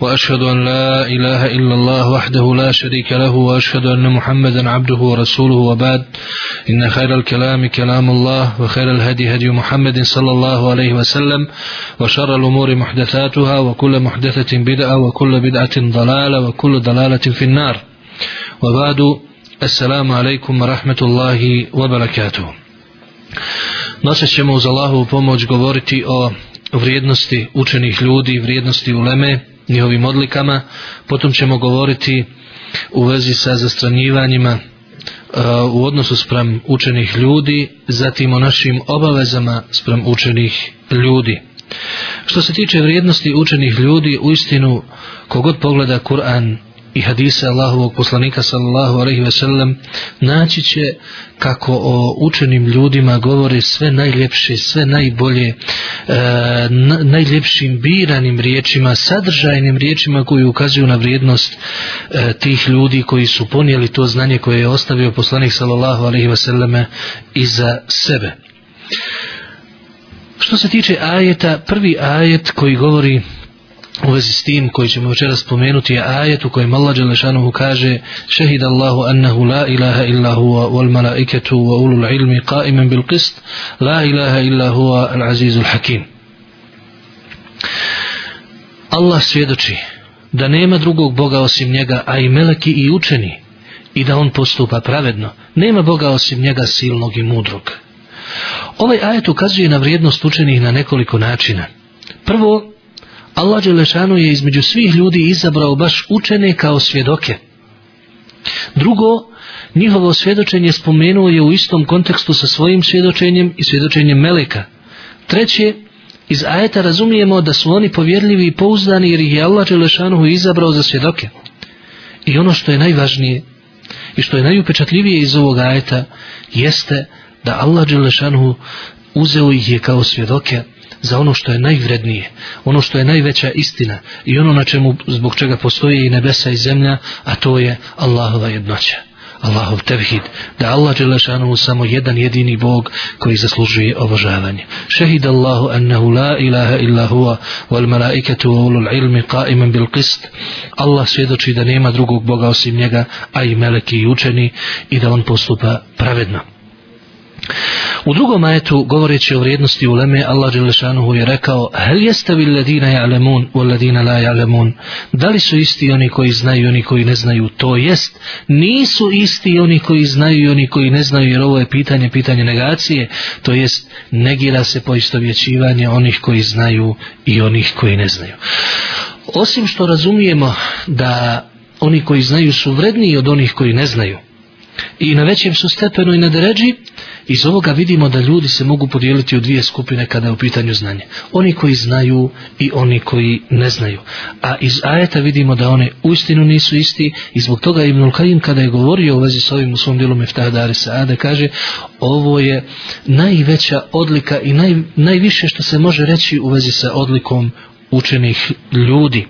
وأشهد أن لا إله إلا الله وحده لا شريك له وأشهد أن محمدا عبده ورسوله وبعد إن خير الكلام كلام الله وخير الهدي هدي محمد صلى الله عليه وسلم وشر الأمور محدثاتها وكل محدثة بدعة وكل بدعة ضلالة وكل ضلالة في النار وبعد السلام عليكم ورحمة الله وبركاته Noćas ćemo uz Allahovu pomoć govoriti o vrijednosti učenih ljudi, vrijednosti uleme, njihovim odlikama, potom ćemo govoriti u vezi sa zastranjivanjima e, u odnosu sprem učenih ljudi, zatim o našim obavezama sprem učenih ljudi. Što se tiče vrijednosti učenih ljudi, u istinu, kogod pogleda Kur'an i hadise Allahovog poslanika sallallahu alaihi ve sellem naći će kako o učenim ljudima govore sve najljepše, sve najbolje e, na, najljepšim biranim riječima, sadržajnim riječima koji ukazuju na vrijednost e, tih ljudi koji su ponijeli to znanje koje je ostavio poslanik sallallahu alaihi ve selleme iza sebe. Što se tiče ajeta, prvi ajet koji govori u vezi s tim koji ćemo večera spomenuti je ajet u kojem Allah Đelešanuhu kaže šehid Allahu annahu la ilaha illa huwa wal malaiketu wa ulul ilmi qaimen bil qist la ilaha illa huwa al azizul hakim Allah svjedoči da nema drugog Boga osim njega a i meleki i učeni i da on postupa pravedno nema Boga osim njega silnog i mudrog ovaj ajet ukazuje na vrijednost učenih na nekoliko načina prvo Allah Đelešanu je između svih ljudi izabrao baš učene kao svjedoke. Drugo, njihovo svjedočenje spomenuo je u istom kontekstu sa svojim svjedočenjem i svjedočenjem Meleka. Treće, iz ajeta razumijemo da su oni povjerljivi i pouzdani jer ih je Allah Đelešanu izabrao za svjedoke. I ono što je najvažnije i što je najupečatljivije iz ovog ajeta jeste da Allah Đelešanu uzeo ih je kao svjedoke, za ono što je najvrednije, ono što je najveća istina i ono na čemu zbog čega postoji i nebesa i zemlja, a to je Allahova jednoća. Allahov tevhid, da Allah Đelešanu samo jedan jedini Bog koji zaslužuje obožavanje. Šehid Allahu ennehu la ilaha illa huwa wal malaikatu wa ulul ilmi qaiman bil qist. Allah svjedoči da nema drugog Boga osim njega, a i meleki i učeni i da on postupa pravedno. U drugom ajetu, govoreći o vrijednosti uleme, Allah Đelešanuhu je rekao, Hel jeste vi ledina ja'lemun, u ledina la ja'lemun? Da li su isti oni koji znaju i oni koji ne znaju? To jest, nisu isti oni koji znaju i oni koji ne znaju, jer ovo je pitanje, pitanje negacije. To jest, negira se poisto vječivanje onih koji znaju i onih koji ne znaju. Osim što razumijemo da oni koji znaju su vredniji od onih koji ne znaju, i na većem su stepenu i na deređi, iz ovoga vidimo da ljudi se mogu podijeliti u dvije skupine kada je u pitanju znanje. Oni koji znaju i oni koji ne znaju. A iz ajeta vidimo da one uistinu nisu isti i zbog toga Ibn Al-Qaim kada je govorio u vezi s ovim u svom dijelu Meftah Dari Saade kaže ovo je najveća odlika i naj, najviše što se može reći u vezi sa odlikom učenih ljudi.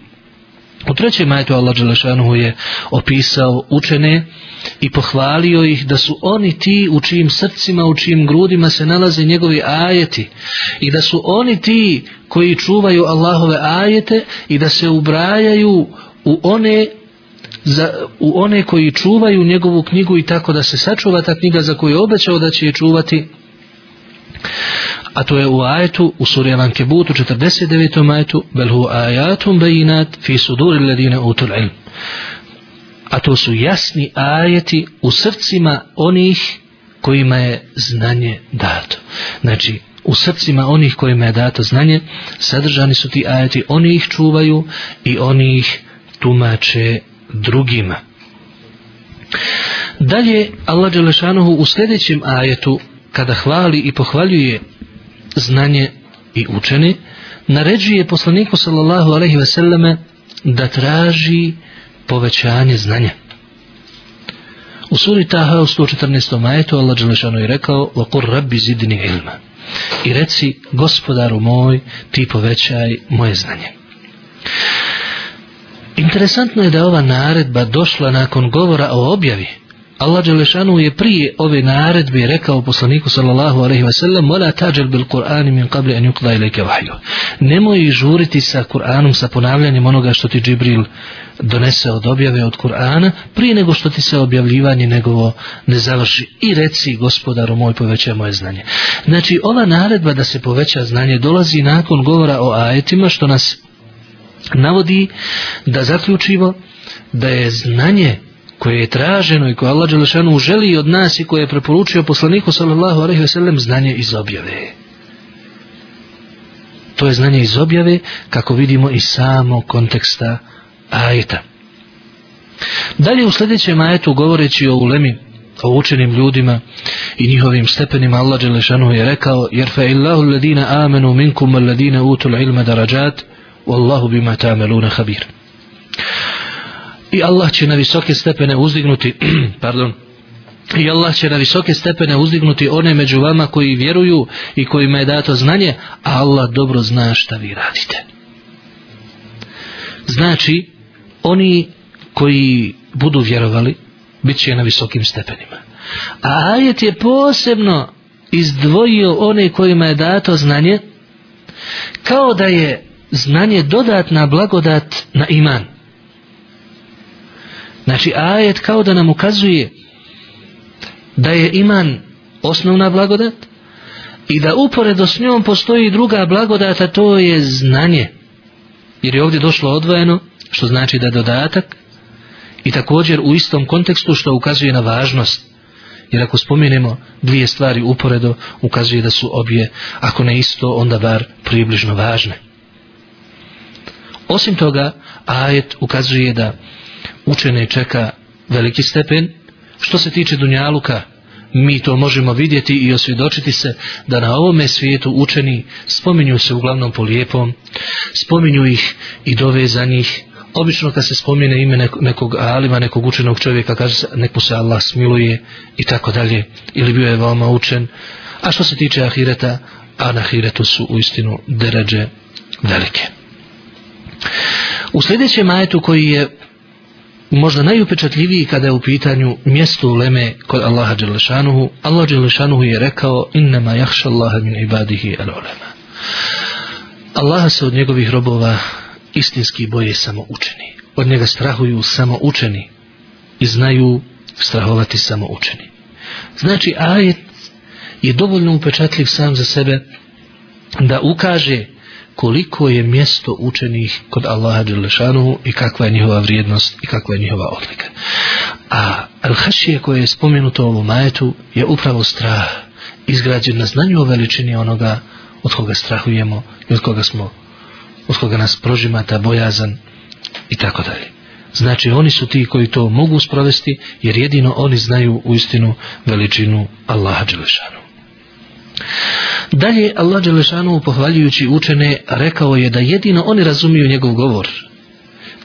U trećem majetu Allah Đelešanuhu je opisao učene i pohvalio ih da su oni ti u čijim srcima, u čijim grudima se nalaze njegovi ajeti i da su oni ti koji čuvaju Allahove ajete i da se ubrajaju u one za, u one koji čuvaju njegovu knjigu i tako da se sačuva ta knjiga za koju je obećao da će je čuvati A to je u ajetu u suri Al-Ankebutu 49. ajetu Bel hu ajatum bejinat fi suduri ladine utul ilm. A to su jasni ajeti u srcima onih kojima je znanje dato. Znači, u srcima onih kojima je dato znanje, sadržani su ti ajeti, oni ih čuvaju i oni ih tumače drugima. Dalje, Allah Đelešanohu u sljedećem ajetu kada hvali i pohvaljuje znanje i učeni, naređuje poslaniku sallallahu alaihi veseleme da traži povećanje znanja. U suri Taha u 114. majetu Allah Đelešanu je rekao وَقُرْ رَبِّ زِدْنِ عِلْمَ I reci, gospodaru moj, ti povećaj moje znanje. Interesantno je da ova naredba došla nakon govora o objavi Allah Đelešanu je prije ove naredbe rekao poslaniku sallallahu alaihi wa sallam وَلَا تَعْجَلْ بِالْقُرْآنِ مِنْ قَبْلِ أَنْ يُقْضَ إِلَيْكَ وَحْيُ Nemoj žuriti sa Kur'anom, sa ponavljanjem onoga što ti Džibril donese od objave od Kur'ana prije nego što ti se objavljivanje negovo ne završi i reci gospodaru moj poveća moje znanje. Znači ova naredba da se poveća znanje dolazi nakon govora o ajetima što nas navodi da zaključivo da je znanje koje je traženo i koje Allah Đelešanu želi od nas i koje je preporučio poslaniku sallallahu alaihi ve sellem znanje iz objave. To je znanje iz objave kako vidimo iz samo konteksta ajeta. Dalje u sljedećem ajetu govoreći o ulemi, o učenim ljudima i njihovim stepenima Allah Đelešanu je rekao jer fe illahu ladina amenu minkum ladina utul ilma darađat wallahu bima tameluna habir i Allah će na visoke stepene uzdignuti pardon i Allah će na visoke stepene uzdignuti one među vama koji vjeruju i kojima je dato znanje a Allah dobro zna šta vi radite znači oni koji budu vjerovali bit će na visokim stepenima a ajet je posebno izdvojio one kojima je dato znanje kao da je znanje dodatna blagodat na iman Znači, ajet kao da nam ukazuje da je iman osnovna blagodat i da uporedo s njom postoji druga blagodat, a to je znanje. Jer je ovdje došlo odvojeno, što znači da je dodatak i također u istom kontekstu što ukazuje na važnost. Jer ako spominemo dvije stvari uporedo, ukazuje da su obje, ako ne isto, onda bar približno važne. Osim toga, ajet ukazuje da učene čeka veliki stepen. Što se tiče Dunjaluka, mi to možemo vidjeti i osvjedočiti se da na ovome svijetu učeni spominju se uglavnom po lijepom, spominju ih i dove za njih. Obično kad se spomine ime nekog alima, nekog učenog čovjeka, kaže se neko se Allah smiluje i tako dalje, ili bio je veoma učen. A što se tiče ahireta, a na ahiretu su u istinu deređe velike. U sljedećem majetu koji je možda najupečatljiviji kada je u pitanju mjesto uleme kod Allaha Đelešanuhu, Allah Đelešanuhu je rekao innama jahša Allaha min ibadihi al ulema. Allaha se od njegovih robova istinski boje samo učeni. Od njega strahuju samo učeni i znaju strahovati samo učeni. Znači, ajet je dovoljno upečatljiv sam za sebe da ukaže koliko je mjesto učenih kod Allaha Đelešanu i kakva je njihova vrijednost i kakva je njihova odlika. A Al-Hashije koje je spomenuto ovom majetu je upravo strah izgrađen na znanju o veličini onoga od koga strahujemo i od koga smo od koga nas prožima ta bojazan i tako dalje. Znači oni su ti koji to mogu sprovesti jer jedino oni znaju u istinu veličinu Allaha Đelešanu. Dalje Allah Đelešanu pohvaljujući učene rekao je da jedino oni razumiju njegov govor.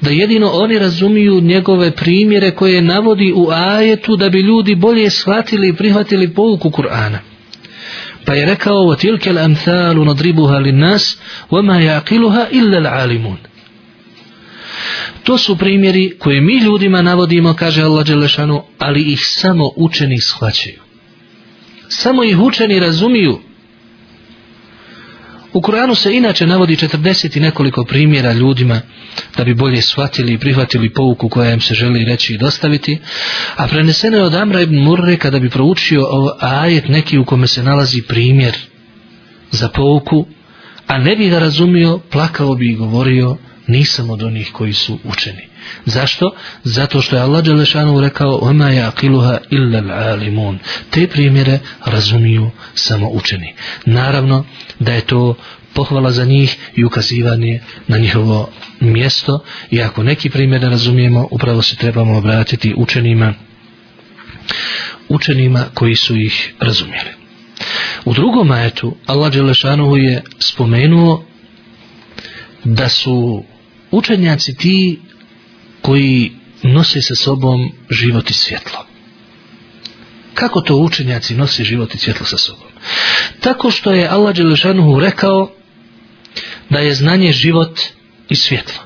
Da jedino oni razumiju njegove primjere koje navodi u ajetu da bi ljudi bolje shvatili i prihvatili pouku Kur'ana. Pa je rekao o tilke l'amthalu nadribuha li nas, vama jaqiluha illa l'alimun. To su primjeri koje mi ljudima navodimo, kaže Allah Đelešanu, ali ih samo učeni shvaćaju samo ih učeni razumiju. U Koranu se inače navodi 40 i nekoliko primjera ljudima da bi bolje shvatili i prihvatili pouku koja im se želi reći i dostaviti, a preneseno je od Amra ibn Murre kada bi proučio ovo ajet neki u kome se nalazi primjer za pouku, a ne bi ga razumio, plakao bi i govorio, nisam od onih koji su učeni. Zašto? Zato što je Allah Đelešanu rekao Oma ja kiluha illa l'alimun. Te primjere razumiju samo učeni. Naravno da je to pohvala za njih i ukazivanje na njihovo mjesto i ako neki primjer ne razumijemo upravo se trebamo obratiti učenima učenima koji su ih razumjeli. U drugom ajetu Allah Đelešanu je spomenuo da su učenjaci ti koji nose sa sobom život i svjetlo. Kako to učenjaci nose život i svjetlo sa sobom? Tako što je Allah Đelešanuhu rekao da je znanje život i svjetlo.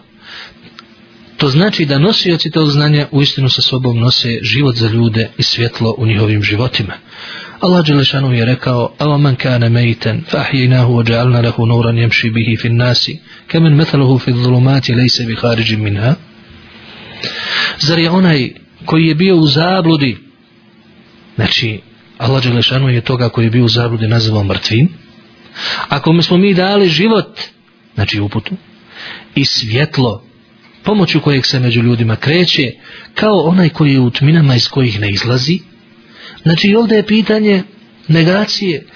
To znači da nosioci tog znanja u istinu sa sobom nose život za ljude i svjetlo u njihovim životima. Allah Đelešanu je rekao, Ava man kane mejten, fa ahjinahu o džalna lehu nuran jemši bihi fin nasi, kemen metaluhu fi dhulumati lejse bi hariđim minha. Zar je onaj koji je bio u zabludi, znači, Allah Đelešanu je toga koji je bio u zabludi nazvao mrtvim, ako mi smo mi dali život, znači uputu, i svjetlo, pomoću kojeg se među ljudima kreće, kao onaj koji je u tminama iz kojih ne izlazi, Znači ovdje je pitanje negacije.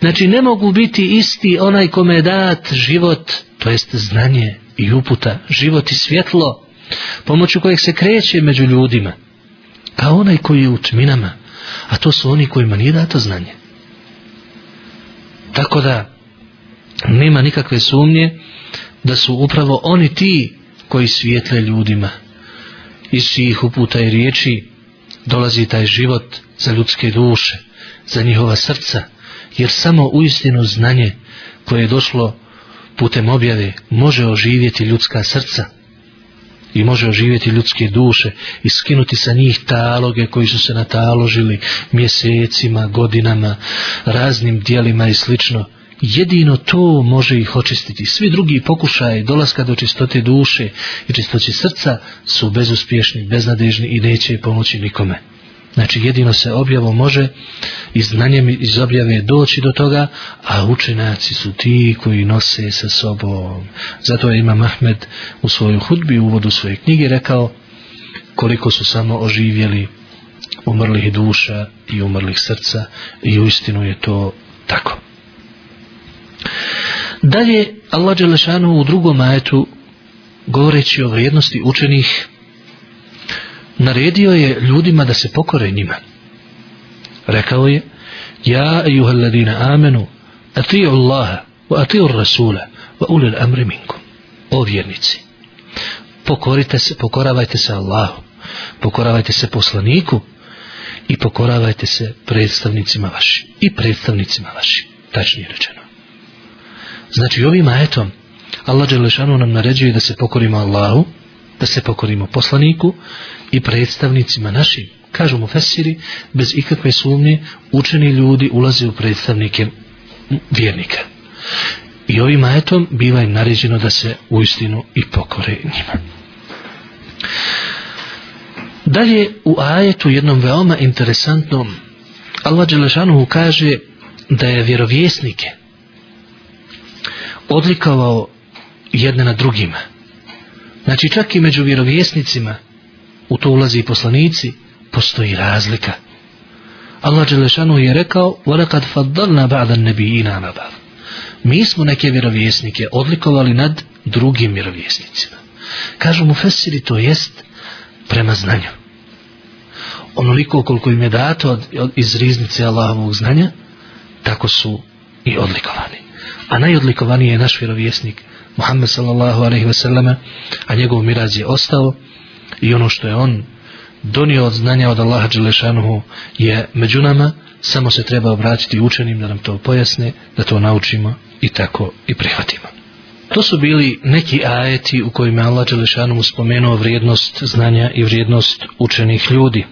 Znači ne mogu biti isti onaj kome je dat život, to jest znanje i uputa, život i svjetlo, pomoću kojeg se kreće među ljudima, kao onaj koji je u tminama, a to su oni kojima nije dato znanje. Tako da, nema nikakve sumnje da su upravo oni ti koji svijetle ljudima iz čijih uputa i riječi dolazi taj život, za ljudske duše, za njihova srca, jer samo u istinu znanje koje je došlo putem objave može oživjeti ljudska srca i može oživjeti ljudske duše i skinuti sa njih taloge koji su se nataložili mjesecima, godinama, raznim dijelima i slično. Jedino to može ih očistiti. Svi drugi pokušaje dolaska do čistote duše i čistoće srca su bezuspješni, beznadežni i neće pomoći nikome. Znači jedino se objavo može i znanjem iz objave doći do toga, a učenjaci su ti koji nose sa sobom. Zato je Imam Ahmed u svojoj hudbi, u uvodu svoje knjige rekao koliko su samo oživjeli umrlih duša i umrlih srca i u istinu je to tako. Dalje Allah Đelešanu u drugom majetu govoreći o vrijednosti učenih naredio je ljudima da se pokore njima. Rekao je, Ja, ejuha alladine amenu, atiju Allaha, wa atiju Rasula, wa ulil amri minkum. O vjernici, pokorite se, pokoravajte se Allahu, pokoravajte se poslaniku i pokoravajte se predstavnicima vaši i predstavnicima vaši, tačnije rečeno. Znači, ovim ajetom, Allah Đelešanu nam naređuje da se pokorimo Allahu, da se pokorimo poslaniku, i predstavnicima našim. Kažu mu Fesiri, bez ikakve sumnje, učeni ljudi ulaze u predstavnike vjernika. I ovim ajetom biva im naređeno da se u istinu i pokore njima. Dalje u ajetu jednom veoma interesantnom Allah Đelešanuhu kaže da je vjerovjesnike odlikovao jedne na drugima. Znači čak i među vjerovjesnicima u to ulazi poslanici, postoji razlika. Allah Đelešanu je rekao, وَلَقَدْ فَدَّلْنَا بَعْدَ النَّبِيِّنَا نَبَعْدَ Mi smo neke vjerovjesnike odlikovali nad drugim vjerovjesnicima. Kažu mu fesiri, to jest prema znanju. Onoliko koliko im je dato od, od, iz riznice Allahovog znanja, tako su i odlikovani. A najodlikovaniji je naš vjerovjesnik Muhammed sallallahu alaihi ve selleme, a njegov miraz je ostao i ono što je on donio od znanja od Allaha Đelešanuhu je među nama, samo se treba obratiti učenim da nam to pojasne, da to naučimo i tako i prihvatimo. To su bili neki ajeti u kojima Allah Đelešanuhu spomenuo vrijednost znanja i vrijednost učenih ljudi.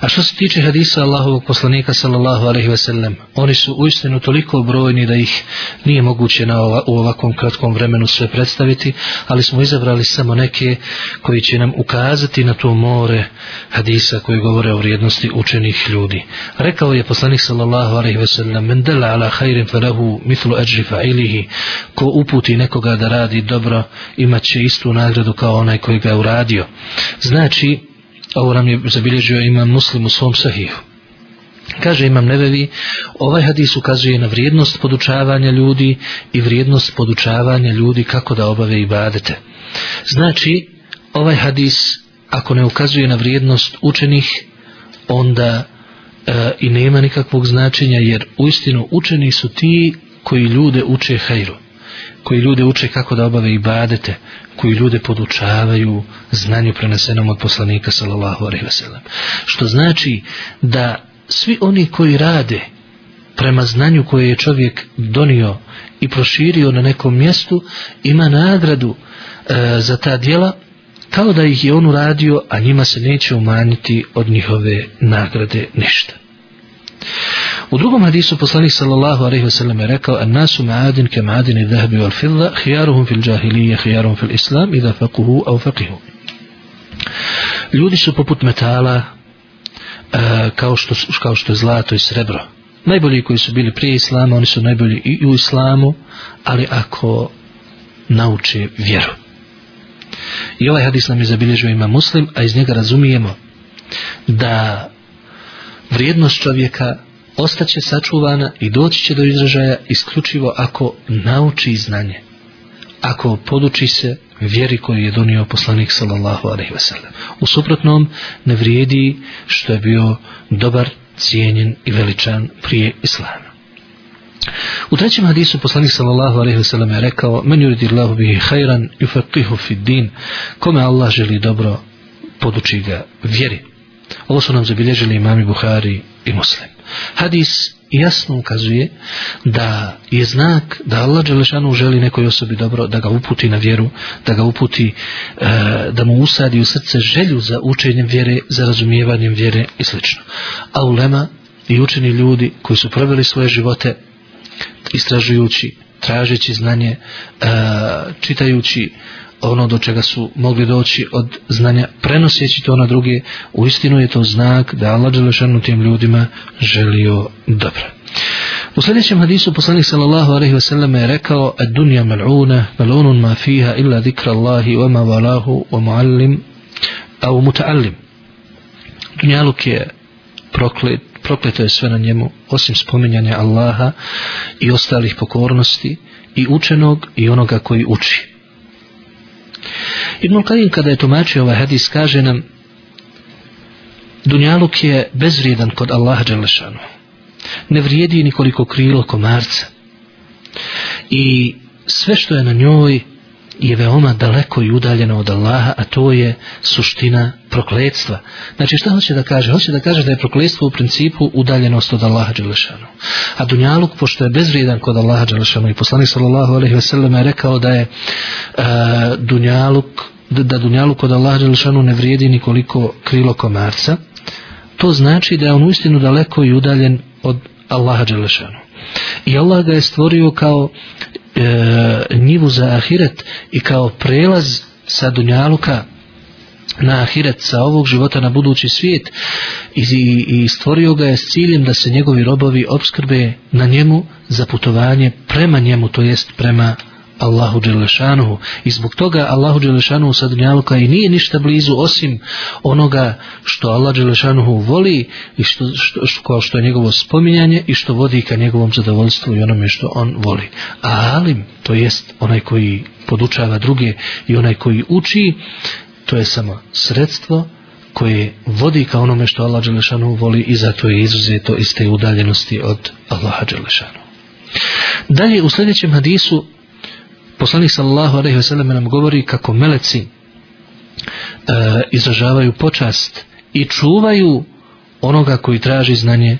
A što se tiče hadisa Allahovog poslanika sallallahu alaihi ve sellem, oni su uistinu toliko brojni da ih nije moguće na ova, u ovakvom kratkom vremenu sve predstaviti, ali smo izabrali samo neke koji će nam ukazati na to more hadisa koji govore o vrijednosti učenih ljudi. Rekao je poslanik sallallahu alaihi ve sellem, men dela ala hajrim falahu mitlu ajri fa'ilihi, ko uputi nekoga da radi dobro, imat će istu nagradu kao onaj koji ga je uradio. Znači, ovo nam je zabilježio imam muslim u svom sahihu. Kaže imam nevevi, ovaj hadis ukazuje na vrijednost podučavanja ljudi i vrijednost podučavanja ljudi kako da obave ibadete. Znači, ovaj hadis, ako ne ukazuje na vrijednost učenih, onda e, i nema nikakvog značenja, jer u istinu učeni su ti koji ljude uče hajru koji ljude uče kako da obave ibadete, koji ljude podučavaju znanju prenesenom od poslanika sallallahu alejhi ve sellem. Što znači da svi oni koji rade prema znanju koje je čovjek donio i proširio na nekom mjestu ima nagradu e, za ta djela kao da ih je on uradio a njima se neće umanjiti od njihove nagrade ništa U drugom hadisu poslanik sallallahu alejhi ve sellem je rekao: "An-nasu ma'adin kama adin adh-dhahabi wal-fidda, khiyaruhum fil jahiliyyi khiyaruhum fil islam idha faqahu aw faqahu." Ljudi su poput metala uh, kao što kao što je zlato i srebro. Najbolji koji su bili prije islama, oni su najbolji i u islamu, ali ako nauče vjeru. I ovaj hadis nam je zabilježio ima muslim, a iz njega razumijemo da vrijednost čovjeka ostaće sačuvana i doći će do izražaja isključivo ako nauči znanje. Ako poduči se vjeri koju je donio poslanik sallallahu alaihi ve sellem. U suprotnom ne vrijedi što je bio dobar, cijenjen i veličan prije islama. U trećem hadisu poslanik sallallahu alejhi ve sellem je rekao: "Men yuridi Allahu bihi khairan yufaqihu fid din." Kome Allah želi dobro, poduči ga vjeri. Ovo su nam zabilježili imami Buhari i Muslim. Hadis jasno ukazuje da je znak da Allah Đelešanu želi nekoj osobi dobro da ga uputi na vjeru, da ga uputi e, da mu usadi u srce želju za učenjem vjere, za razumijevanjem vjere i sl. A ulema i učeni ljudi koji su proveli svoje živote istražujući, tražeći znanje, e, čitajući ono do čega su mogli doći od znanja prenoseći to na druge u istinu je to znak da Allah Đelešanu tim ljudima želio dobro U sljedećem hadisu poslanik sallallahu alejhi ve sellem je rekao: "Ad-dunya mal'una, mal'unun ma fiha illa dhikra Allahi wa ma walahu wa mu'allim aw muta'allim." Dunjaluk je proklet, prokleto je sve na njemu osim spominjanja Allaha i ostalih pokornosti i učenog i onoga koji uči. Ibn Karim kada je tumačio ovaj hadis kaže nam Dunjaluk je bezvrijedan kod Allaha Đalešanu. Ne vrijedi nikoliko krilo komarca. I sve što je na njoj je veoma daleko i udaljeno od Allaha, a to je suština prokletstva. Znači šta hoće da kaže? Hoće da kaže da je prokletstvo u principu udaljenost od Allaha Đelešanu. A Dunjaluk, pošto je bezvrijedan kod Allaha Đelešanu i poslanik sallallahu alaihi ve sellem je rekao da je uh, Dunjaluk da dunjalu kod Allaha Đelešanu ne vrijedi nikoliko krilo komarca, to znači da je on uistinu daleko i udaljen od Allaha Đelešanu. I Allah ga je stvorio kao e, njivu za ahiret i kao prelaz sa dunjaluka na ahiret sa ovog života na budući svijet i, i stvorio ga je s ciljem da se njegovi robovi obskrbe na njemu za putovanje prema njemu, to jest prema Allahu Đelešanuhu i zbog toga Allahu Đelešanuhu sa Dunjaluka i nije ništa blizu osim onoga što Allah Đelešanuhu voli i što, što, što, što je njegovo spominjanje i što vodi ka njegovom zadovoljstvu i onome što on voli a Alim to jest onaj koji podučava druge i onaj koji uči to je samo sredstvo koje vodi ka onome što Allah Đelešanuhu voli i zato je izuzeto iz te udaljenosti od Allaha Đelešanuhu Dalje u sljedećem hadisu poslanik sallallahu alejhi ve sellem nam govori kako meleci e, izražavaju počast i čuvaju onoga koji traži znanje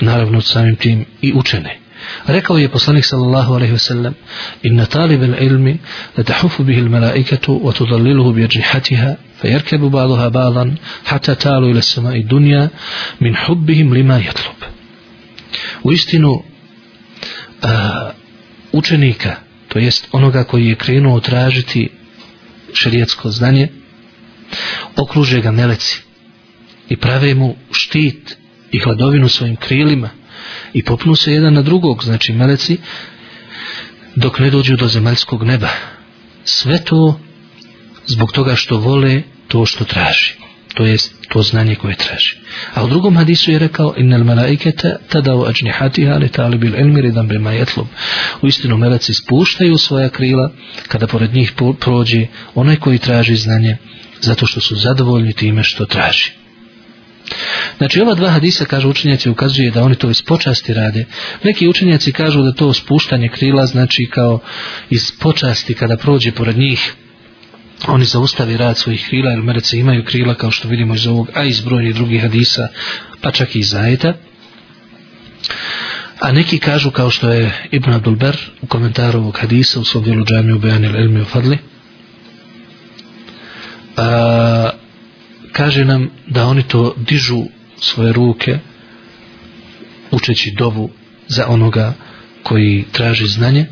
naravno samim tim i učene rekao je poslanik sallallahu alejhi ve sellem inna talibal ilmi la tahuffu bihi al malaikatu wa tudallilu bi jihatiha fayarkabu ba'daha ba'dan hatta talu ila as-sama'i dunya min hubbihim lima yatlub u istinu a, e, učenika to jest onoga koji je krenuo tražiti šerijetsko znanje, okruže ga meleci i prave mu štit i hladovinu svojim krilima i popnu se jedan na drugog, znači meleci, dok ne dođu do zemaljskog neba. Sve to zbog toga što vole to što tražimo to je to znanje koje traži. A u drugom hadisu je rekao in al malaikata tadau ajnihatiha li talib al ilmi ridan bima yatlub. U istinu meleci spuštaju svoja krila kada pored njih prođe onaj koji traži znanje zato što su zadovoljni time što traži. Znači ova dva hadisa kažu učenjaci ukazuje da oni to iz počasti rade. Neki učenjaci kažu da to spuštanje krila znači kao iz počasti kada prođe pored njih oni zaustavi rad svojih krila, jer merece imaju krila, kao što vidimo iz ovog, a iz brojnih drugih hadisa, pa čak i iz zajeta. A neki kažu, kao što je Ibn Abdul Ber, u komentaru ovog hadisa, u svom djelu džami u Bejanil Elmi u Fadli, a, kaže nam da oni to dižu svoje ruke, učeći dovu za onoga koji traži znanje,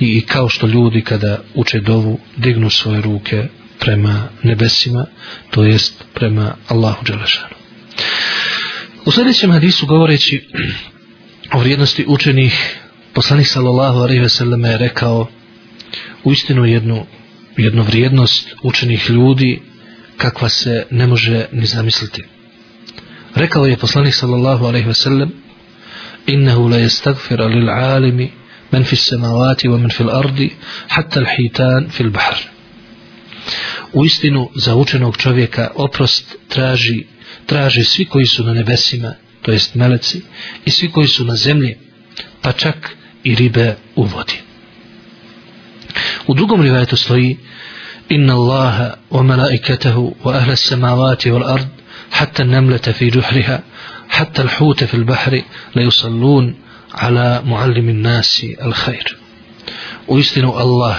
i kao što ljudi kada uče dovu dignu svoje ruke prema nebesima to jest prema Allahu Đelešanu u sljedećem hadisu govoreći o vrijednosti učenih poslanik sallallahu alaihi ve selleme je rekao u istinu jednu, jednu vrijednost učenih ljudi kakva se ne može ni zamisliti rekao je poslanik sallallahu alaihi ve sellem innehu la yastagfira lil alimi من في السماوات ومن في الأرض حتى الحيتان في البحر Uistinu za učenog čovjeka oprost traži, traže svi koji su na nebesima, to jest meleci, i svi koji su na zemlji, pa čak i ribe u vodi. U drugom rivajetu stoji Inna Allaha wa malaikatahu wa ahla samavati wal ard hatta namlata fi juhriha hatta al-huta fi al-bahri la yusallun ala muallimi nasi al khair u istinu Allah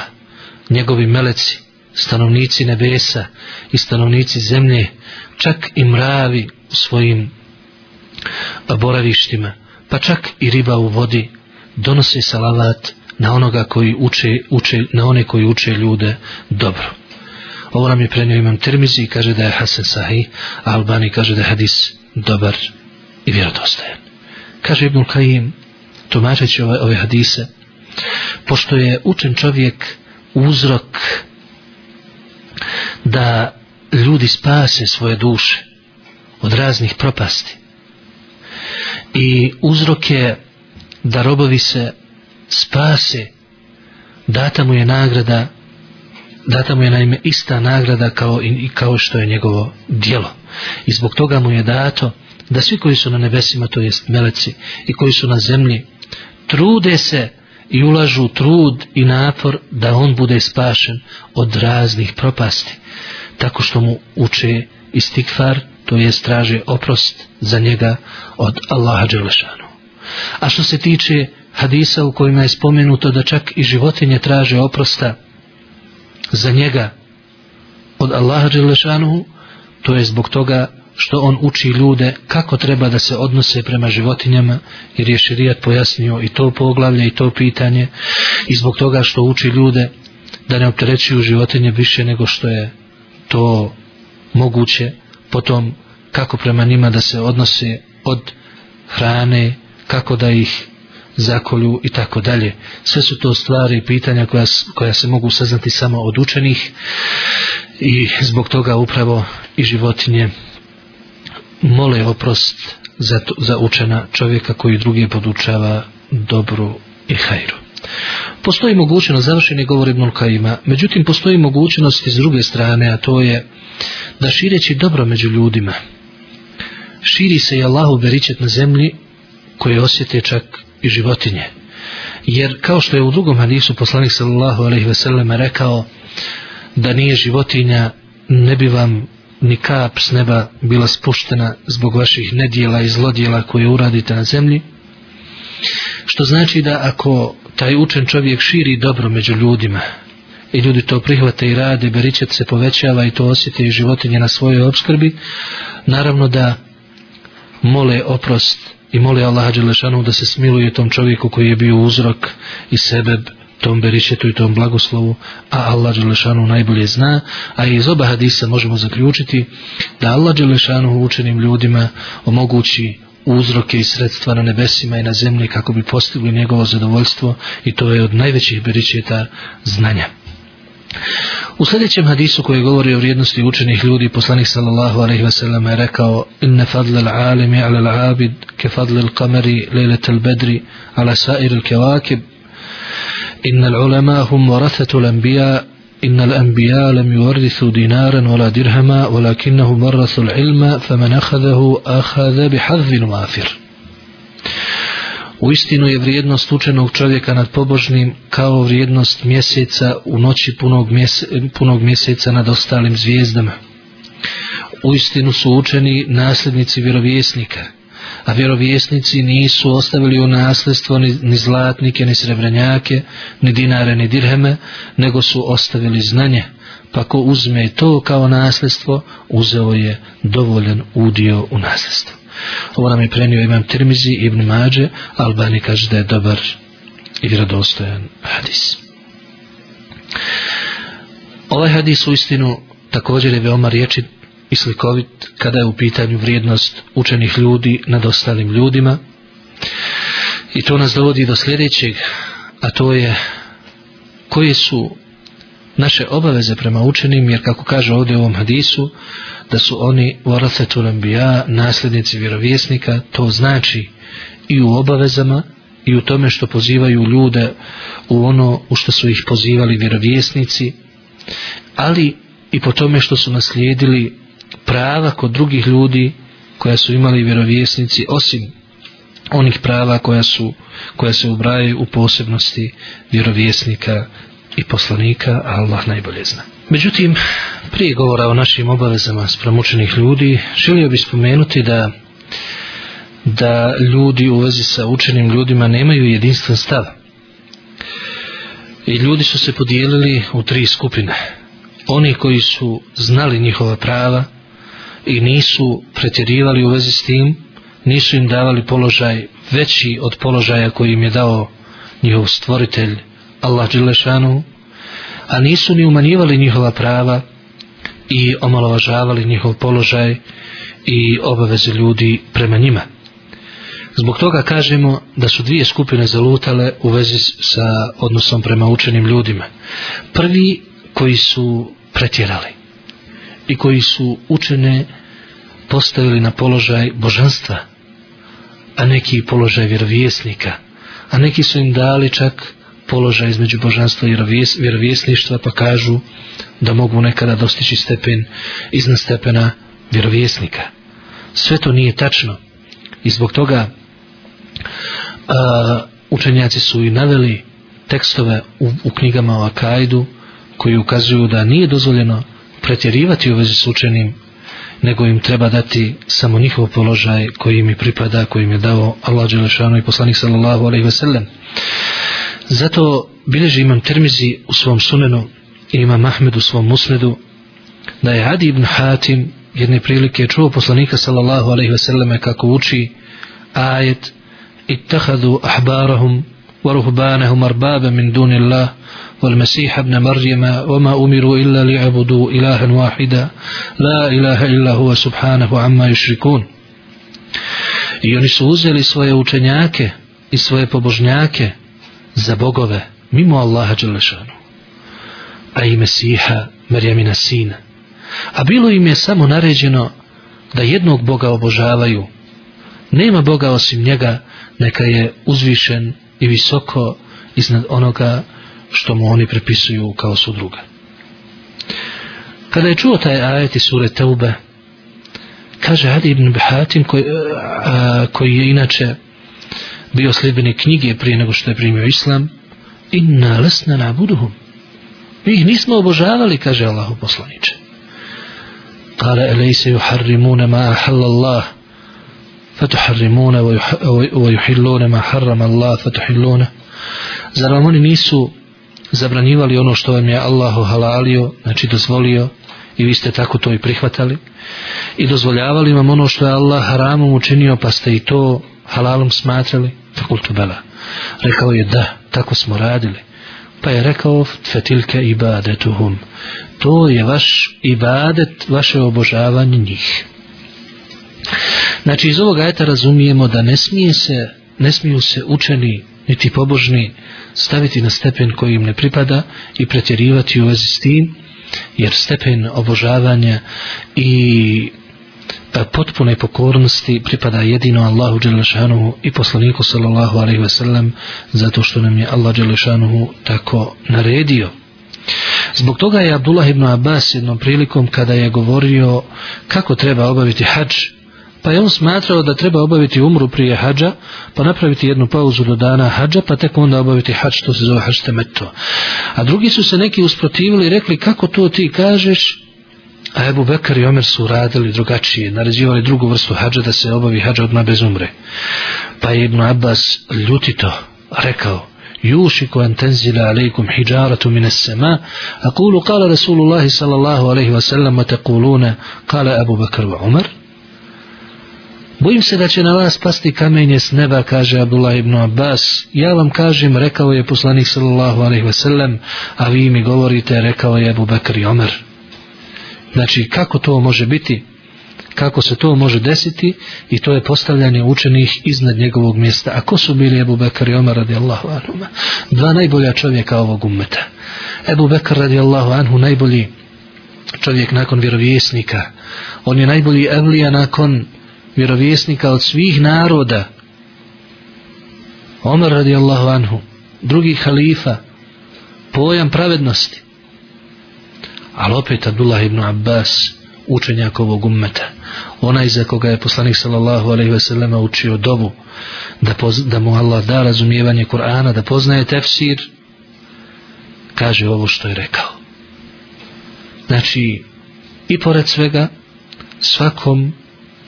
njegovi meleci stanovnici nebesa i stanovnici zemlje čak i mravi u svojim boravištima pa čak i riba u vodi donose salavat na onoga koji uče, uče na one koji uče ljude dobro ovo nam je prenio imam Tirmizi i kaže da je Hasan Sahih a Albani kaže da je hadis dobar i vjerodostajan kaže Ibnul Kajim tumačeći ove, ove hadise pošto je učen čovjek uzrok da ljudi spase svoje duše od raznih propasti i uzrok je da robovi se spase data mu je nagrada data mu je naime ista nagrada kao i kao što je njegovo dijelo i zbog toga mu je dato da svi koji su na nebesima to jest meleci i koji su na zemlji trude se i ulažu trud i napor da on bude spašen od raznih propasti tako što mu uče istikfar to je straže oprost za njega od Allaha Đelešanu a što se tiče hadisa u kojima je spomenuto da čak i životinje traže oprosta za njega od Allaha Đelešanu to je zbog toga što on uči ljude kako treba da se odnose prema životinjama jer je širijat pojasnio i to poglavlje i to pitanje i zbog toga što uči ljude da ne opterećuju životinje više nego što je to moguće potom kako prema njima da se odnose od hrane kako da ih zakolju i tako dalje sve su to stvari i pitanja koja, koja se mogu saznati samo od učenih i zbog toga upravo i životinje mole oprost za, to, za učena čovjeka koji druge podučava dobru i hajru. Postoji mogućnost završeni govor Ibnul Kajima, međutim postoji mogućnost iz druge strane, a to je da šireći dobro među ljudima, širi se i Allahu beričet na zemlji koje osjete čak i životinje. Jer kao što je u drugom hadisu poslanik sallallahu alaihi ve sellem rekao da nije životinja ne bi vam ni kap s neba bila spuštena zbog vaših nedjela i zlodjela koje uradite na zemlji što znači da ako taj učen čovjek širi dobro među ljudima i ljudi to prihvate i rade beričet se povećava i to osjete i životinje na svojoj obskrbi naravno da mole oprost i mole Allaha Đelešanu da se smiluje tom čovjeku koji je bio uzrok i sebeb tom berišetu i tom blagoslovu, a Allah Đelešanu najbolje zna, a iz oba hadisa možemo zaključiti da Allah Đelešanu učenim ljudima omogući uzroke i sredstva na nebesima i na zemlji kako bi postigli njegovo zadovoljstvo i to je od najvećih beričeta znanja. U sljedećem hadisu koji govori o vrijednosti učenih ljudi, poslanik sallallahu alaihi ve sellem je rekao Inne fadle l'alimi ala l'abid ke fadle l'kameri lejlete l'bedri ala sa'ir l'kevakib إن العلماء هم ورثة الأنبياء إن الأنبياء لم يورثوا دينارا ولا درهما ولكنهم ورثوا العلم فمن أخذه أخذ بحظ وافر Uistinu je vrijednost učenog čovjeka nad pobožnim kao vrijednost mjeseca u noći punog, mjese, punog mjeseca nad ostalim zvijezdama. Uistinu su učeni nasljednici vjerovjesnika – a vjerovjesnici nisu ostavili u nasljedstvo ni, ni zlatnike, ni srebrenjake, ni dinare, ni dirheme, nego su ostavili znanje. Pa ko uzme to kao nasljedstvo, uzeo je dovoljen udio u nasljedstvo. Ovo nam je prenio Imam Tirmizi Ibn Mađe, Albani kaže da je dobar i vjerodostojan hadis. Ovaj hadis u istinu također je veoma riječit i slikovit kada je u pitanju vrijednost učenih ljudi nad ostalim ljudima i to nas dovodi do sljedećeg a to je koje su naše obaveze prema učenim jer kako kaže ovdje u ovom hadisu da su oni varathetul ambija nasljednici vjerovjesnika to znači i u obavezama i u tome što pozivaju ljude u ono u što su ih pozivali vjerovjesnici ali i po tome što su naslijedili prava kod drugih ljudi koja su imali vjerovjesnici osim onih prava koja su koja se ubraje u posebnosti vjerovjesnika i poslanika a Allah najbolje zna međutim prije govora o našim obavezama spremučenih ljudi želio bih spomenuti da da ljudi u vezi sa učenim ljudima nemaju jedinstven stav i ljudi su se podijelili u tri skupine oni koji su znali njihova prava i nisu pretjerivali u vezi s tim, nisu im davali položaj veći od položaja koji im je dao njihov stvoritelj Allah Đilešanu, a nisu ni umanjivali njihova prava i omalovažavali njihov položaj i obaveze ljudi prema njima. Zbog toga kažemo da su dvije skupine zalutale u vezi sa odnosom prema učenim ljudima. Prvi koji su pretjerali i koji su učene učene postavili na položaj božanstva, a neki položaj vjerovjesnika, a neki su im dali čak položaj između božanstva i vjerovjesništva, pa kažu da mogu nekada dostići stepen iznad stepena vjerovjesnika. Sve to nije tačno. I zbog toga a, učenjaci su i naveli tekstove u, u knjigama o Akajdu koji ukazuju da nije dozvoljeno pretjerivati u vezi s učenim nego im treba dati samo njihov položaj koji mi pripada, koji im je dao Allah Đelešanu i poslanik sallallahu alaihi ve sellem. Zato bileži imam termizi u svom sunenu i imam Ahmed u svom musnedu da je Adi ibn Hatim jedne prilike čuo poslanika sallallahu alaihi ve selleme kako uči ajet ittahadu ahbarahum wa ruhbanahum arbabe min dunillah والمسيح ابن مريم وما أمروا إلا ليعبدوا إلها واحدا لا إله إلا هو سبحانه عما يشركون I oni su uzeli svoje učenjake i svoje pobožnjake za bogove mimo Allaha Đelešanu. A i Mesiha, Marjamina sina. A bilo im je samo naređeno da jednog Boga obožavaju. Nema Boga osim njega, neka je uzvišen i visoko iznad onoga što što mu oni prepisuju kao su druga. Kada je čuo taj ajet iz sure Teube, kaže Ali ibn Bihatim, koji, a, eh, eh, koji je inače bio sljedbeni knjige prije nego što je primio islam, inna lesna na buduhum. Mi ih nismo obožavali, kaže Allahu poslaniče. Kale, elejse juharrimune ma ahallallah, fatuharrimune vajuhillune ma harram Allah, fatuhillune. Zar vam oni nisu zabranjivali ono što vam je Allah halalio, znači dozvolio i vi ste tako to i prihvatali i dozvoljavali vam ono što je Allah haramom učinio pa ste i to halalom smatrali fakultu bela rekao je da, tako smo radili pa je rekao fetilke ibadetuhum to je vaš ibadet vaše obožavanje njih znači iz ovog ajta razumijemo da ne smije se ne smiju se učeni niti pobožni staviti na stepen koji im ne pripada i pretjerivati u vezi s tim, jer stepen obožavanja i e, potpune pokornosti pripada jedino Allahu Đelešanuhu i poslaniku sallallahu alaihi ve sellem zato što nam je Allah Đelešanuhu tako naredio. Zbog toga je Abdullah ibn Abbas jednom prilikom kada je govorio kako treba obaviti hađ pa je on smatrao da treba obaviti umru prije hađa, pa napraviti jednu pauzu do dana hađa, pa tek onda obaviti hađ, to se zove hađ temeto. A drugi su se neki usprotivili i rekli kako to ti kažeš, a Ebu Bekar i Omer su uradili drugačije, narazivali drugu vrstu hađa da se obavi hađa odmah bez umre. Pa je Ibn Abbas ljutito rekao, يوشك أن تنزل عليكم حجارة من السماء أقول قال رسول الله صلى الله عليه وسلم وتقولون قال أبو بكر وعمر Bojim se da će na vas pasti kamenje s neba, kaže Abdullah ibn Abbas. Ja vam kažem, rekao je poslanik sallallahu alaihi ve sellem, a vi mi govorite, rekao je Abu Bakr i Omer. Znači, kako to može biti? Kako se to može desiti? I to je postavljanje učenih iznad njegovog mjesta. A ko su bili Ebu Bekr i Omer radijallahu anhu? Dva najbolja čovjeka ovog ummeta. Ebu Bekr radijallahu anhu najbolji čovjek nakon vjerovjesnika. On je najbolji evlija nakon vjerovjesnika od svih naroda Omer radijallahu anhu drugi halifa pojam pravednosti ali opet Abdullah ibn Abbas učenjak ovog ummeta onaj za koga je poslanik sallallahu alaihi ve sellem učio dovu da, poz, da mu Allah da razumijevanje Kur'ana da poznaje tefsir kaže ovo što je rekao znači i pored svega svakom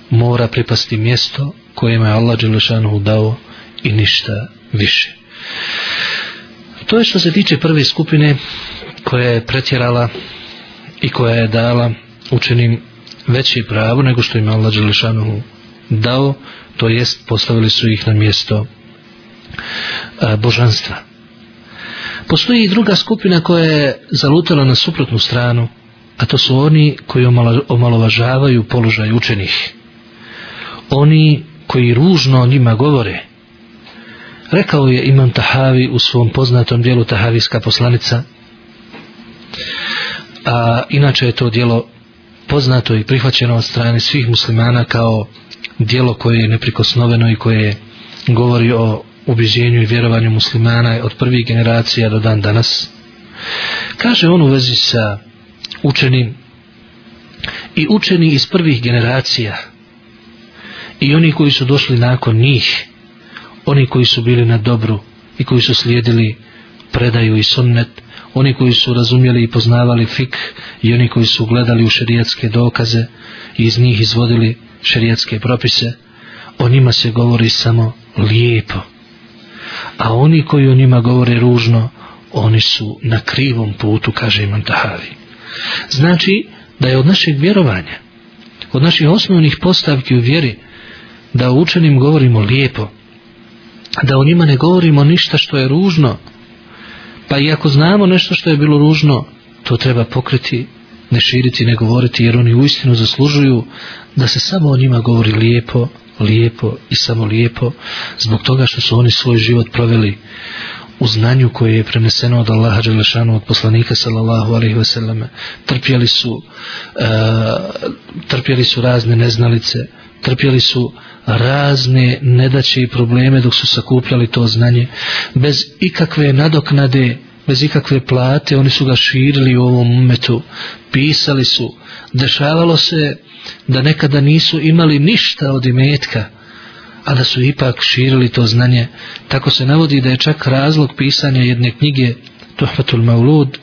mora pripasti mjesto kojima je Allah Đelešanu dao i ništa više. To je što se tiče prve skupine koja je pretjerala i koja je dala učenim veće pravo nego što im je Allah Đelešanu dao, to jest postavili su ih na mjesto e, božanstva. Postoji i druga skupina koja je zalutala na suprotnu stranu, a to su oni koji omalo, omalovažavaju položaj učenih oni koji ružno o njima govore. Rekao je Imam Tahavi u svom poznatom dijelu Tahavijska poslanica, a inače je to dijelo poznato i prihvaćeno od strane svih muslimana kao dijelo koje je neprikosnoveno i koje govori o ubiđenju i vjerovanju muslimana od prvih generacija do dan danas. Kaže on u vezi sa učenim i učeni iz prvih generacija i oni koji su došli nakon njih oni koji su bili na dobru i koji su slijedili predaju i sunnet oni koji su razumjeli i poznavali fik i oni koji su gledali u šerijatske dokaze i iz njih izvodili šerijatske propise o njima se govori samo lijepo a oni koji o njima govore ružno oni su na krivom putu kaže imam tahavi znači da je od našeg vjerovanja od naših osnovnih postavki u vjeri da o učenim govorimo lijepo, da o njima ne govorimo ništa što je ružno, pa i ako znamo nešto što je bilo ružno, to treba pokriti, ne širiti, ne govoriti, jer oni uistinu zaslužuju da se samo o njima govori lijepo, lijepo i samo lijepo, zbog toga što su oni svoj život proveli u znanju koje je preneseno od Allaha Đelešanu, od poslanika sallallahu alaihi ve selleme, trpjeli su, uh, trpjeli su razne neznalice, trpjeli su razne nedaće i probleme dok su sakupljali to znanje bez ikakve nadoknade bez ikakve plate oni su ga širili u ovom umetu pisali su dešavalo se da nekada nisu imali ništa od imetka a da su ipak širili to znanje tako se navodi da je čak razlog pisanja jedne knjige Tuhmatul Maulud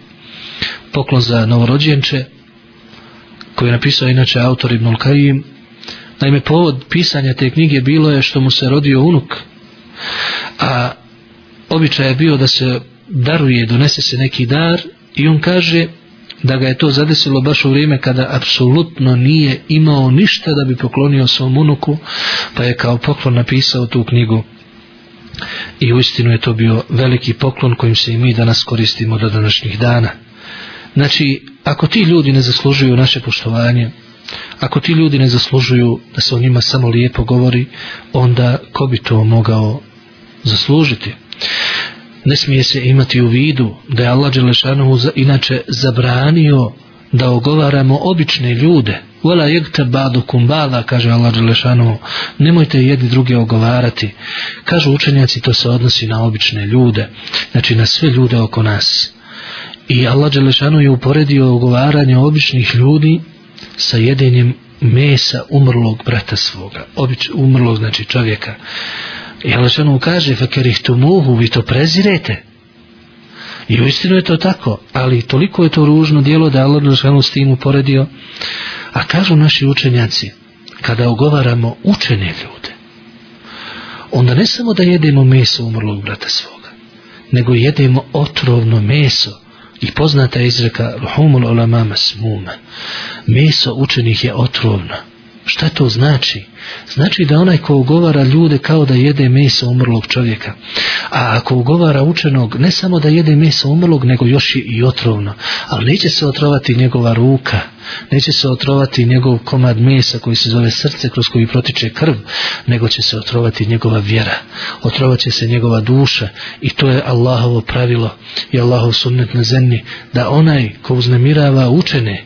poklon za novorođenče koji je napisao inače autor Ibnul Kajim Naime, povod pisanja te knjige bilo je što mu se rodio unuk, a običaj je bio da se daruje, donese se neki dar i on kaže da ga je to zadesilo baš u vrijeme kada apsolutno nije imao ništa da bi poklonio svom unuku, pa je kao poklon napisao tu knjigu i u istinu je to bio veliki poklon kojim se i mi danas koristimo do današnjih dana. Znači, ako ti ljudi ne zaslužuju naše poštovanje, Ako ti ljudi ne zaslužuju da se o njima samo lijepo govori, onda ko bi to mogao zaslužiti? Ne smije se imati u vidu da je Allah Đelešanovu inače zabranio da ogovaramo obične ljude. Vala jegta badu kumbada, kaže Allah Đelešanovu, nemojte jedni druge ogovarati. Kažu učenjaci, to se odnosi na obične ljude, znači na sve ljude oko nas. I Allah Đelešanu je uporedio ogovaranje običnih ljudi sa jedenjem mesa umrlog brata svoga obič, umrlog znači čovjeka i Alšanu kaže fakerih tumuhu vi to prezirete i uistinu je to tako ali toliko je to ružno dijelo da Allah Đelešanu s tim uporedio a kažu naši učenjaci kada ogovaramo učene ljude onda ne samo da jedemo meso umrlog brata svoga nego jedemo otrovno meso I poznata izreka Humul ulama masmuma. Meso učenih je otrovno. Šta to znači? Znači da onaj ko ugovara ljude kao da jede meso umrlog čovjeka. A ako ugovara učenog, ne samo da jede meso umrlog, nego još i otrovno. Ali neće se otrovati njegova ruka, neće se otrovati njegov komad mesa koji se zove srce kroz koji protiče krv, nego će se otrovati njegova vjera. Otrovat će se njegova duša i to je Allahovo pravilo i Allahov sunnet na zemlji da onaj ko uznemirava učene,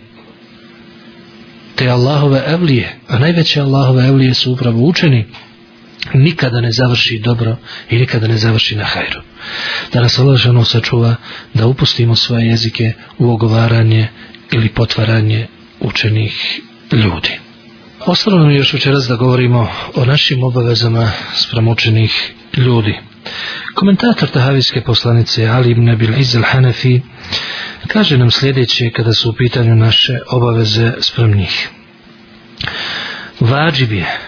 te Allahove evlije, a najveće Allahove evlije su upravo učeni, nikada ne završi dobro i nikada ne završi na hajru. Da nas Allah sačuva da upustimo svoje jezike u ogovaranje ili potvaranje učenih ljudi. Ostalo nam još učeras da govorimo o našim obavezama spram učenih ljudi. Komentator tahavijske poslanice Ali ibn Abil Izzel Hanefi kaže nam sljedeće kada su u pitanju naše obaveze sprem njih. Vađib je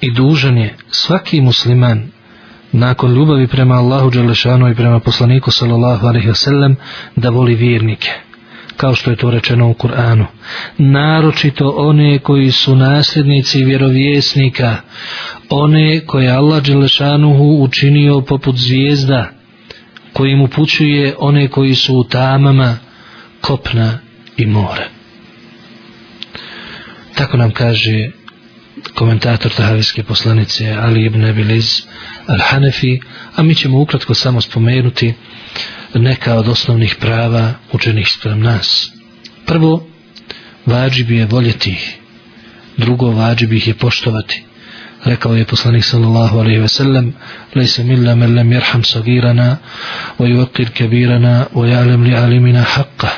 i dužan je svaki musliman nakon ljubavi prema Allahu Đelešanu i prema poslaniku sallallahu alaihi wa sallam da voli vjernike kao što je to rečeno u Kur'anu. Naročito one koji su nasljednici vjerovjesnika, one koje Allah Đelešanuhu učinio poput zvijezda, kojim upućuje one koji su u tamama, kopna i more. Tako nam kaže komentator tahavijske poslanice Ali ibn Abiliz Al-Hanefi, a mi ćemo ukratko samo spomenuti neka od osnovnih prava učenih sprem nas. Prvo, vađi bi je voljeti ih. Drugo, vađi bi ih je poštovati. Rekao je poslanik sallallahu alaihi ve sellem, lejse milla mer lem jerham sagirana, o juakir kabirana, o jalem li alimina haqqa.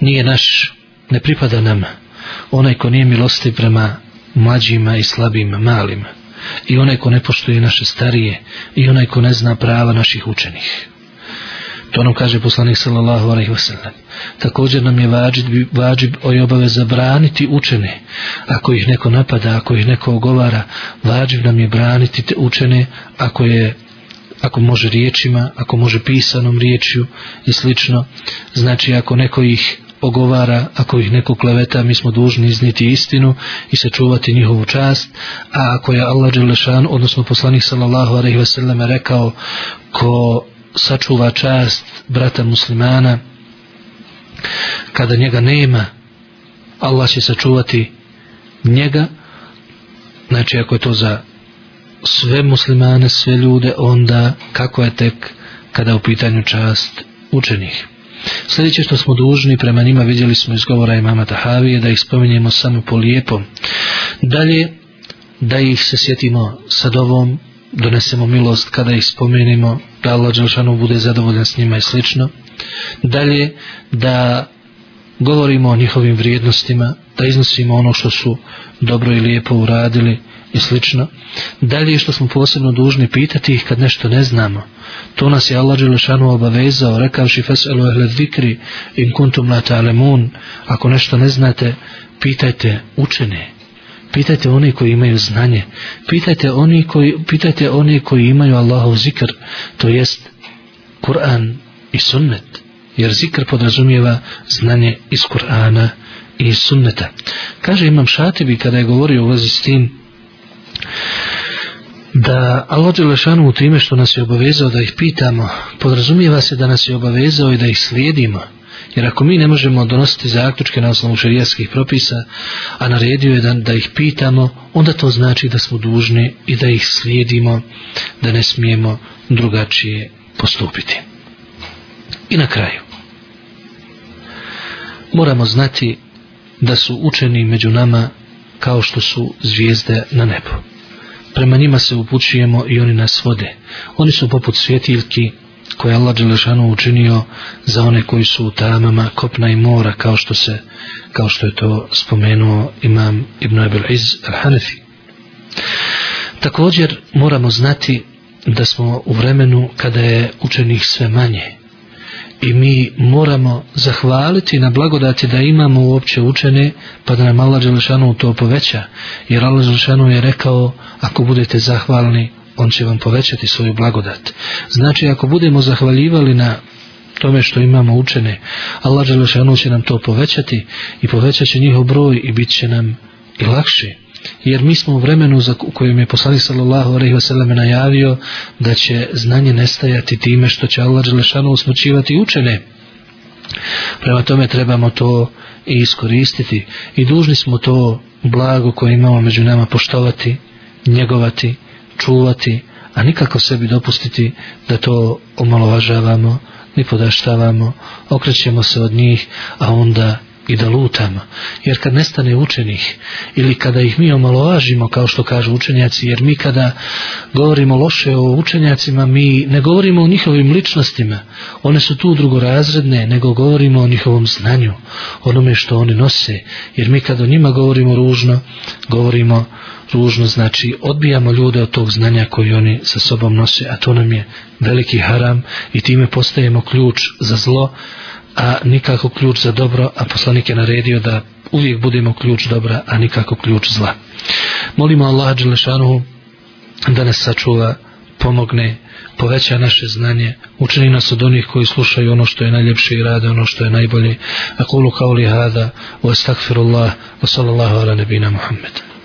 Nije naš, ne pripada nam, onaj ko nije milosti prema mlađima i slabim malima i onaj ko ne poštuje naše starije i onaj ko ne zna prava naših učenih. To nam kaže poslanik sallallahu alaihi wasallam. Također nam je vađib, vađib oj obave zabraniti učene. Ako ih neko napada, ako ih neko ogovara, vađib nam je braniti te učene ako je ako može riječima, ako može pisanom riječju i slično. Znači ako neko ih ogovara, ako ih neko kleveta, mi smo dužni izniti istinu i sačuvati njihovu čast, a ako je Allah Đelešan, odnosno poslanik sallallahu alaihi veselama rekao, ko sačuva čast brata muslimana, kada njega nema, Allah će sačuvati njega, znači ako je to za sve muslimane, sve ljude, onda kako je tek kada je u pitanju čast učenih. Sljedeće što smo dužni prema njima vidjeli smo iz govora imama Tahavije da ih spominjemo samo po lijepom. Dalje, da ih se sjetimo sad ovom, donesemo milost kada ih spomenimo, da Allah Đelšanu bude zadovoljan s njima i slično. Dalje, da govorimo o njihovim vrijednostima, da iznosimo ono što su dobro i lijepo uradili, i slično. Dalje što smo posebno dužni pitati ih kad nešto ne znamo. To nas je Allah Đelešanu obavezao rekavši Feselu Ehle Vikri in kuntum la ta'lemun ako nešto ne znate pitajte učene Pitajte oni koji imaju znanje. Pitajte oni koji, pitajte oni koji imaju Allahov zikr, to jest Kur'an i sunnet. Jer zikr podrazumijeva znanje iz Kur'ana i sunneta. Kaže Imam Šatibi kada je govorio u vezi s tim, Da Allah Đelešanu u time što nas je obavezao da ih pitamo, podrazumijeva se da nas je obavezao i da ih slijedimo. Jer ako mi ne možemo donositi zaključke na osnovu šarijaskih propisa, a naredio je da, da ih pitamo, onda to znači da smo dužni i da ih slijedimo, da ne smijemo drugačije postupiti. I na kraju. Moramo znati da su učeni među nama kao što su zvijezde na nebu. Prema njima se upućujemo i oni nas vode. Oni su poput svjetiljki koje je Allah Đelešanu učinio za one koji su u tamama kopna i mora kao što se kao što je to spomenuo imam Ibn Abil Iz al-Hanefi. Također moramo znati da smo u vremenu kada je učenih sve manje, i mi moramo zahvaliti na blagodati da imamo uopće učene pa da nam Allah Đelešanu to poveća jer Allah Đelešanu je rekao ako budete zahvalni on će vam povećati svoju blagodat znači ako budemo zahvaljivali na tome što imamo učene Allah Đelešanu će nam to povećati i povećat će njihov broj i bit će nam i lakši jer mi smo u vremenu za kojem je poslanik sallallahu alejhi ve selleme najavio da će znanje nestajati time što će Allah dželešanu usmrćivati učene. Prema tome trebamo to i iskoristiti i dužni smo to blago koje imamo među nama poštovati, njegovati, čuvati, a nikako sebi dopustiti da to omalovažavamo, ni podaštavamo, okrećemo se od njih, a onda i da lutam, jer kad nestane učenih ili kada ih mi omalovažimo, kao što kažu učenjaci, jer mi kada govorimo loše o učenjacima, mi ne govorimo o njihovim ličnostima, one su tu drugorazredne, nego govorimo o njihovom znanju, onome što oni nose, jer mi kada o njima govorimo ružno, govorimo ružno, znači odbijamo ljude od tog znanja koji oni sa sobom nose, a to nam je veliki haram i time postajemo ključ za zlo, a nikako ključ za dobro, a poslanik je naredio da uvijek budemo ključ dobra, a nikako ključ zla. Molimo Allaha Đelešanuhu da nas sačuva, pomogne, poveća naše znanje, učini nas od onih koji slušaju ono što je najljepše i rade ono što je najbolje. A kulu kao li hada, u astagfirullah, wa sallallahu ala nebina Muhammedu.